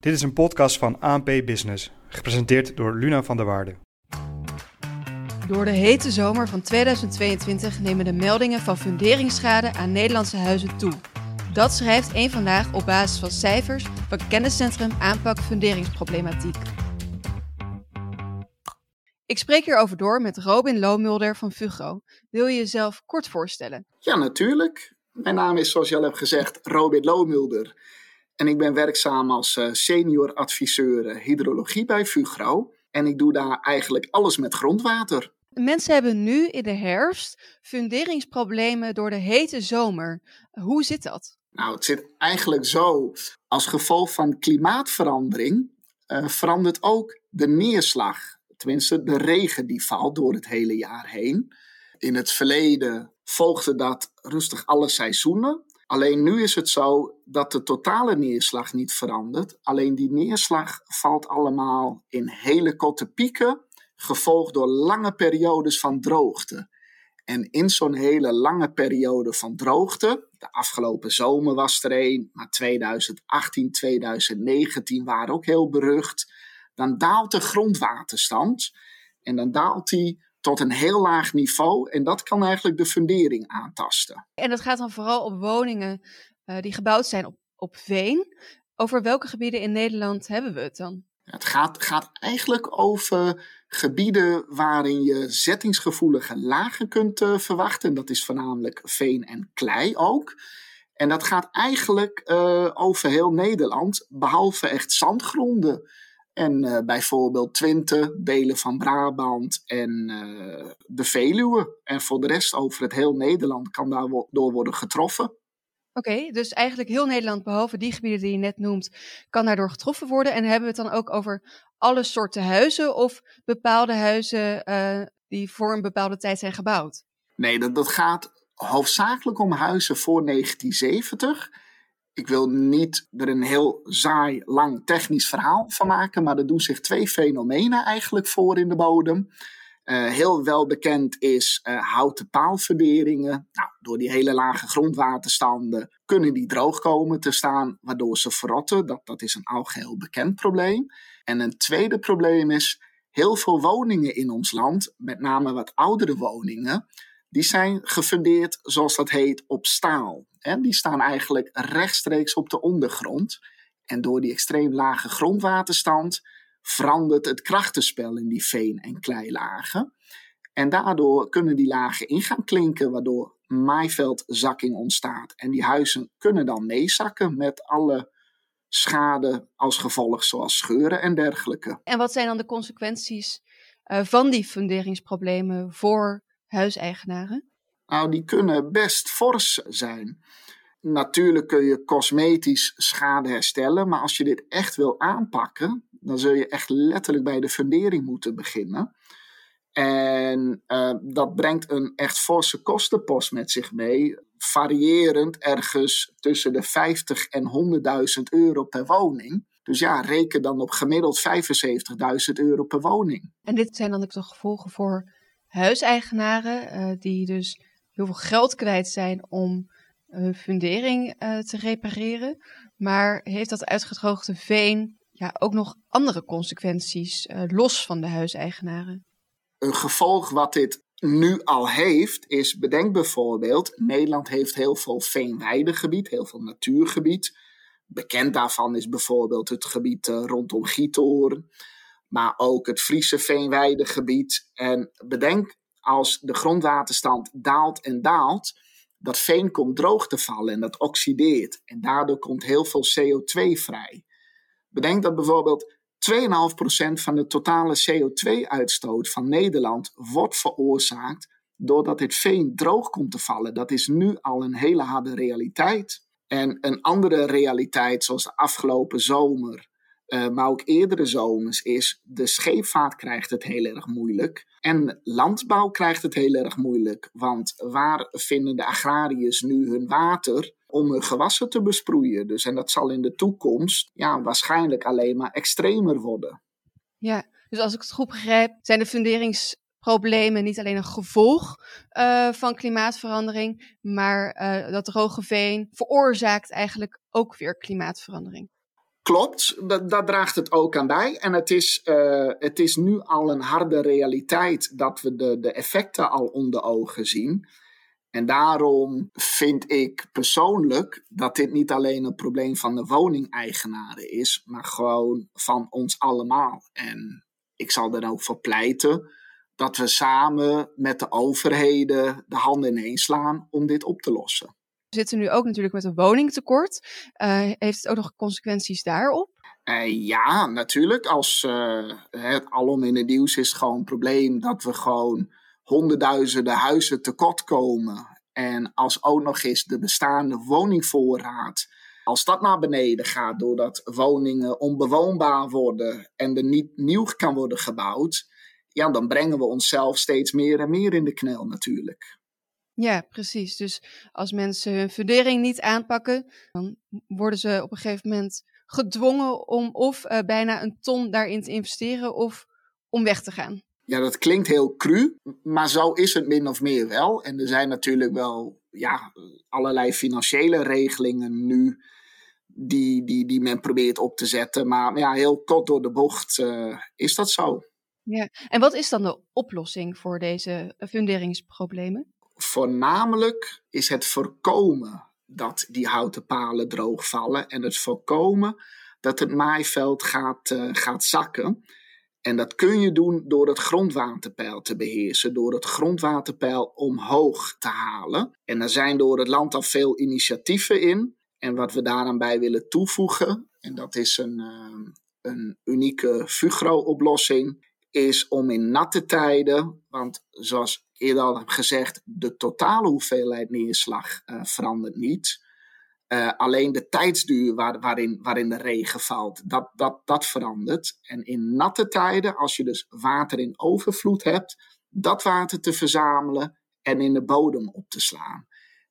Dit is een podcast van ANP Business, gepresenteerd door Luna van der Waarde. Door de hete zomer van 2022 nemen de meldingen van funderingsschade aan Nederlandse huizen toe. Dat schrijft één vandaag op basis van cijfers van Kenniscentrum Aanpak Funderingsproblematiek. Ik spreek hierover door met Robin Loomulder van Fugro. Wil je jezelf kort voorstellen? Ja, natuurlijk. Mijn naam is, zoals je al hebt gezegd, Robin Loomulder. En ik ben werkzaam als eh, senior adviseur hydrologie bij Fugro. En ik doe daar eigenlijk alles met grondwater. Mensen hebben nu in de herfst funderingsproblemen door de hete zomer. Hoe zit dat? Nou, het zit eigenlijk zo. Als gevolg van klimaatverandering uh, verandert ook de neerslag. Tenminste, de regen die valt door het hele jaar heen. In het verleden volgde dat rustig alle seizoenen. Alleen nu is het zo dat de totale neerslag niet verandert. Alleen die neerslag valt allemaal in hele korte pieken, gevolgd door lange periodes van droogte. En in zo'n hele lange periode van droogte, de afgelopen zomer was er een, maar 2018, 2019 waren ook heel berucht, dan daalt de grondwaterstand en dan daalt die tot een heel laag niveau. En dat kan eigenlijk de fundering aantasten. En dat gaat dan vooral op woningen uh, die gebouwd zijn op, op veen. Over welke gebieden in Nederland hebben we het dan? Het gaat, gaat eigenlijk over gebieden waarin je zettingsgevoelige lagen kunt uh, verwachten. Dat is voornamelijk veen en klei ook. En dat gaat eigenlijk uh, over heel Nederland, behalve echt zandgronden. En uh, bijvoorbeeld Twente, delen van Brabant en uh, de Veluwe. En voor de rest over het heel Nederland kan daardoor worden getroffen. Oké, okay, dus eigenlijk heel Nederland, behalve die gebieden die je net noemt, kan daardoor getroffen worden. En hebben we het dan ook over alle soorten huizen of bepaalde huizen uh, die voor een bepaalde tijd zijn gebouwd? Nee, dat, dat gaat hoofdzakelijk om huizen voor 1970. Ik wil niet er een heel saai, lang technisch verhaal van maken, maar er doen zich twee fenomenen eigenlijk voor in de bodem. Uh, heel wel bekend is uh, houten paalverderingen. Nou, door die hele lage grondwaterstanden kunnen die droog komen te staan, waardoor ze verrotten. Dat, dat is een algeheel bekend probleem. En een tweede probleem is, heel veel woningen in ons land, met name wat oudere woningen, die zijn gefundeerd, zoals dat heet, op staal. Die staan eigenlijk rechtstreeks op de ondergrond. En door die extreem lage grondwaterstand verandert het krachtenspel in die veen- en kleilagen. En daardoor kunnen die lagen in gaan klinken, waardoor maaiveldzakking ontstaat. En die huizen kunnen dan meezakken met alle schade als gevolg, zoals scheuren en dergelijke. En wat zijn dan de consequenties uh, van die funderingsproblemen voor huiseigenaren? Nou, die kunnen best fors zijn. Natuurlijk kun je cosmetisch schade herstellen, maar als je dit echt wil aanpakken, dan zul je echt letterlijk bij de fundering moeten beginnen. En uh, dat brengt een echt forse kostenpost met zich mee, variërend ergens tussen de 50 en 100.000 euro per woning. Dus ja, reken dan op gemiddeld 75.000 euro per woning. En dit zijn dan ook de gevolgen voor huiseigenaren, uh, die dus heel veel geld kwijt zijn om hun fundering uh, te repareren. Maar heeft dat uitgedroogde veen ja, ook nog andere consequenties, los van de huiseigenaren? Een gevolg wat dit nu al heeft, is bedenk bijvoorbeeld, Nederland heeft heel veel veenweidegebied, heel veel natuurgebied. Bekend daarvan is bijvoorbeeld het gebied rondom Giethoorn, maar ook het Friese veenweidegebied. En bedenk, als de grondwaterstand daalt en daalt, dat veen komt droog te vallen en dat oxideert. En daardoor komt heel veel CO2 vrij. Bedenk dat bijvoorbeeld 2,5% van de totale CO2-uitstoot van Nederland wordt veroorzaakt doordat dit veen droog komt te vallen. Dat is nu al een hele harde realiteit. En een andere realiteit, zoals de afgelopen zomer, uh, maar ook eerdere zomers, is de scheepvaart krijgt het heel erg moeilijk. En landbouw krijgt het heel erg moeilijk. Want waar vinden de agrariërs nu hun water om hun gewassen te besproeien? Dus, en dat zal in de toekomst ja, waarschijnlijk alleen maar extremer worden. Ja, dus als ik het goed begrijp, zijn de funderingsproblemen niet alleen een gevolg uh, van klimaatverandering, maar uh, dat droge veen veroorzaakt eigenlijk ook weer klimaatverandering. Klopt, dat, draagt het ook aan bij. En het is, uh, het is nu al een harde realiteit dat we de, de effecten al onder ogen zien. En daarom vind ik persoonlijk dat dit niet alleen een probleem van de woningeigenaren is, maar gewoon van ons allemaal. En ik zal er ook voor pleiten dat we samen met de overheden de handen ineens slaan om dit op te lossen. We zitten nu ook natuurlijk met een woningtekort. Uh, heeft het ook nog consequenties daarop? Uh, ja, natuurlijk. Als uh, het alom in het nieuws is gewoon een probleem dat we gewoon honderdduizenden huizen tekort komen. En als ook nog eens de bestaande woningvoorraad, als dat naar beneden gaat doordat woningen onbewoonbaar worden en er niet nieuw kan worden gebouwd, ja, dan brengen we onszelf steeds meer en meer in de knel natuurlijk. Ja, precies. Dus als mensen hun fundering niet aanpakken, dan worden ze op een gegeven moment gedwongen om of uh, bijna een ton daarin te investeren of om weg te gaan. Ja, dat klinkt heel cru, maar zo is het min of meer wel. En er zijn natuurlijk wel ja, allerlei financiële regelingen nu die, die, die men probeert op te zetten. Maar ja, heel kort door de bocht uh, is dat zo. Ja, en wat is dan de oplossing voor deze funderingsproblemen? Voornamelijk is het voorkomen dat die houten palen droogvallen en het voorkomen dat het maaiveld gaat, uh, gaat zakken. En dat kun je doen door het grondwaterpeil te beheersen, door het grondwaterpeil omhoog te halen. En er zijn door het land al veel initiatieven in. En wat we daaraan bij willen toevoegen, en dat is een, uh, een unieke Fugro-oplossing, is om in natte tijden, want zoals ik eerder al heb gezegd, de totale hoeveelheid neerslag uh, verandert niet. Uh, alleen de tijdsduur waar, waarin, waarin de regen valt, dat, dat, dat verandert. En in natte tijden, als je dus water in overvloed hebt, dat water te verzamelen en in de bodem op te slaan.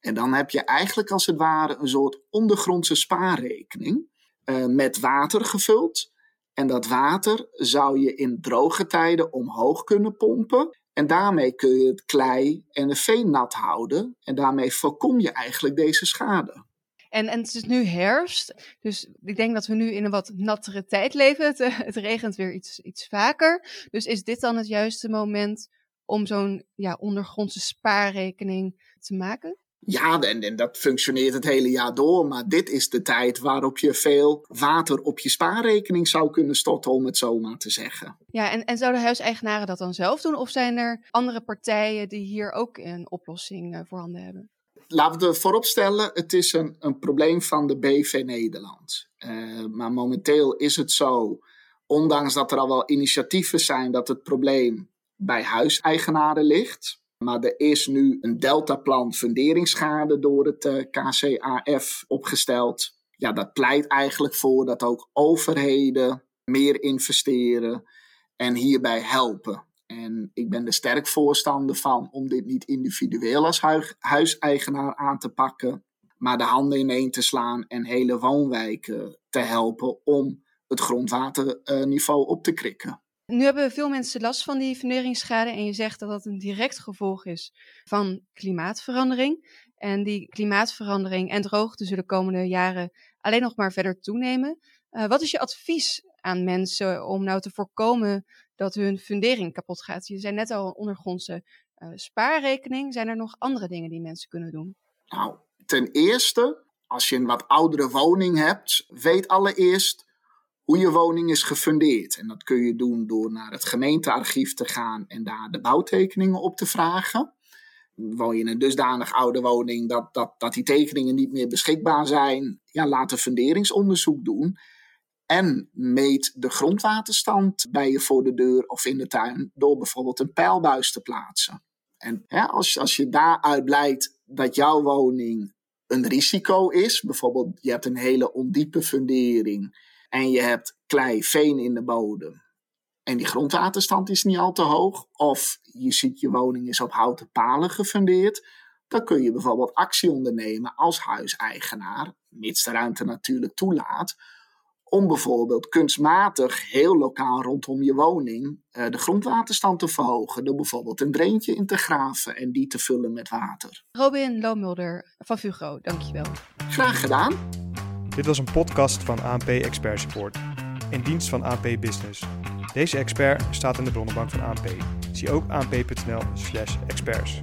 En dan heb je eigenlijk als het ware een soort ondergrondse spaarrekening uh, met water gevuld. En dat water zou je in droge tijden omhoog kunnen pompen. En daarmee kun je het klei en de veen nat houden. En daarmee voorkom je eigenlijk deze schade. En, en het is nu herfst, dus ik denk dat we nu in een wat nattere tijd leven. Het, eh, regent weer iets, iets vaker. Dus is dit dan het juiste moment om zo'n ja, ondergrondse spaarrekening te maken? Ja, en, en, dat functioneert het hele jaar door. Maar dit is de tijd waarop je veel water op je spaarrekening zou kunnen storten, om het zo maar te zeggen. Ja, en, en zouden huiseigenaren dat dan zelf doen? Of zijn er andere partijen die hier ook een oplossing uh, voorhanden hebben? Laten we vooropstellen, het is een, een probleem van de BV Nederland. Uh, maar momenteel is het zo, ondanks dat er al wel initiatieven zijn, dat het probleem bij huiseigenaren ligt. Maar er is nu een deltaplan funderingsschade door het uh, KCAF opgesteld. Ja, dat pleit eigenlijk voor dat ook overheden meer investeren en hierbij helpen. En ik ben er sterk voorstander van om dit niet individueel als huiseigenaar aan te pakken, maar de handen ineen te slaan en hele woonwijken te helpen om het grondwaterniveau op te krikken. Nu hebben veel mensen last van die funderingsschade en je zegt dat dat een direct gevolg is van klimaatverandering. En die klimaatverandering en droogte zullen de komende jaren alleen nog maar verder toenemen. Uh, wat is je advies aan mensen om nou te voorkomen dat hun fundering kapot gaat? Je zei net al ondergrondse uh, spaarrekening. Zijn er nog andere dingen die mensen kunnen doen? Nou, ten eerste, als je een wat oudere woning hebt, weet allereerst hoe je woning is gefundeerd. En dat kun je doen door naar het gemeentearchief te gaan en daar de bouwtekeningen op te vragen. Woon je in een dusdanig oude woning dat, dat, dat die tekeningen niet meer beschikbaar zijn, ja, laat een funderingsonderzoek doen. En meet de grondwaterstand bij je voor de deur of in de tuin door bijvoorbeeld een pijlbuis te plaatsen. En ja, als, als je daaruit blijkt dat jouw woning een risico is, bijvoorbeeld je hebt een hele ondiepe fundering en je hebt klei, veen in de bodem en die grondwaterstand is niet al te hoog, of je ziet je woning is op houten palen gefundeerd, dan kun je bijvoorbeeld actie ondernemen als huiseigenaar, mits de ruimte natuurlijk toelaat, om bijvoorbeeld kunstmatig heel lokaal rondom je woning uh, de grondwaterstand te verhogen. Door bijvoorbeeld een dreentje in te graven en die te vullen met water. Robin Loomulder van Fugro, dankjewel. Graag gedaan. Dit was een podcast van ANP Expert Support, in dienst van ANP Business. Deze expert staat in de bronnenbank van ANP. Zie ook anp.nl/experts.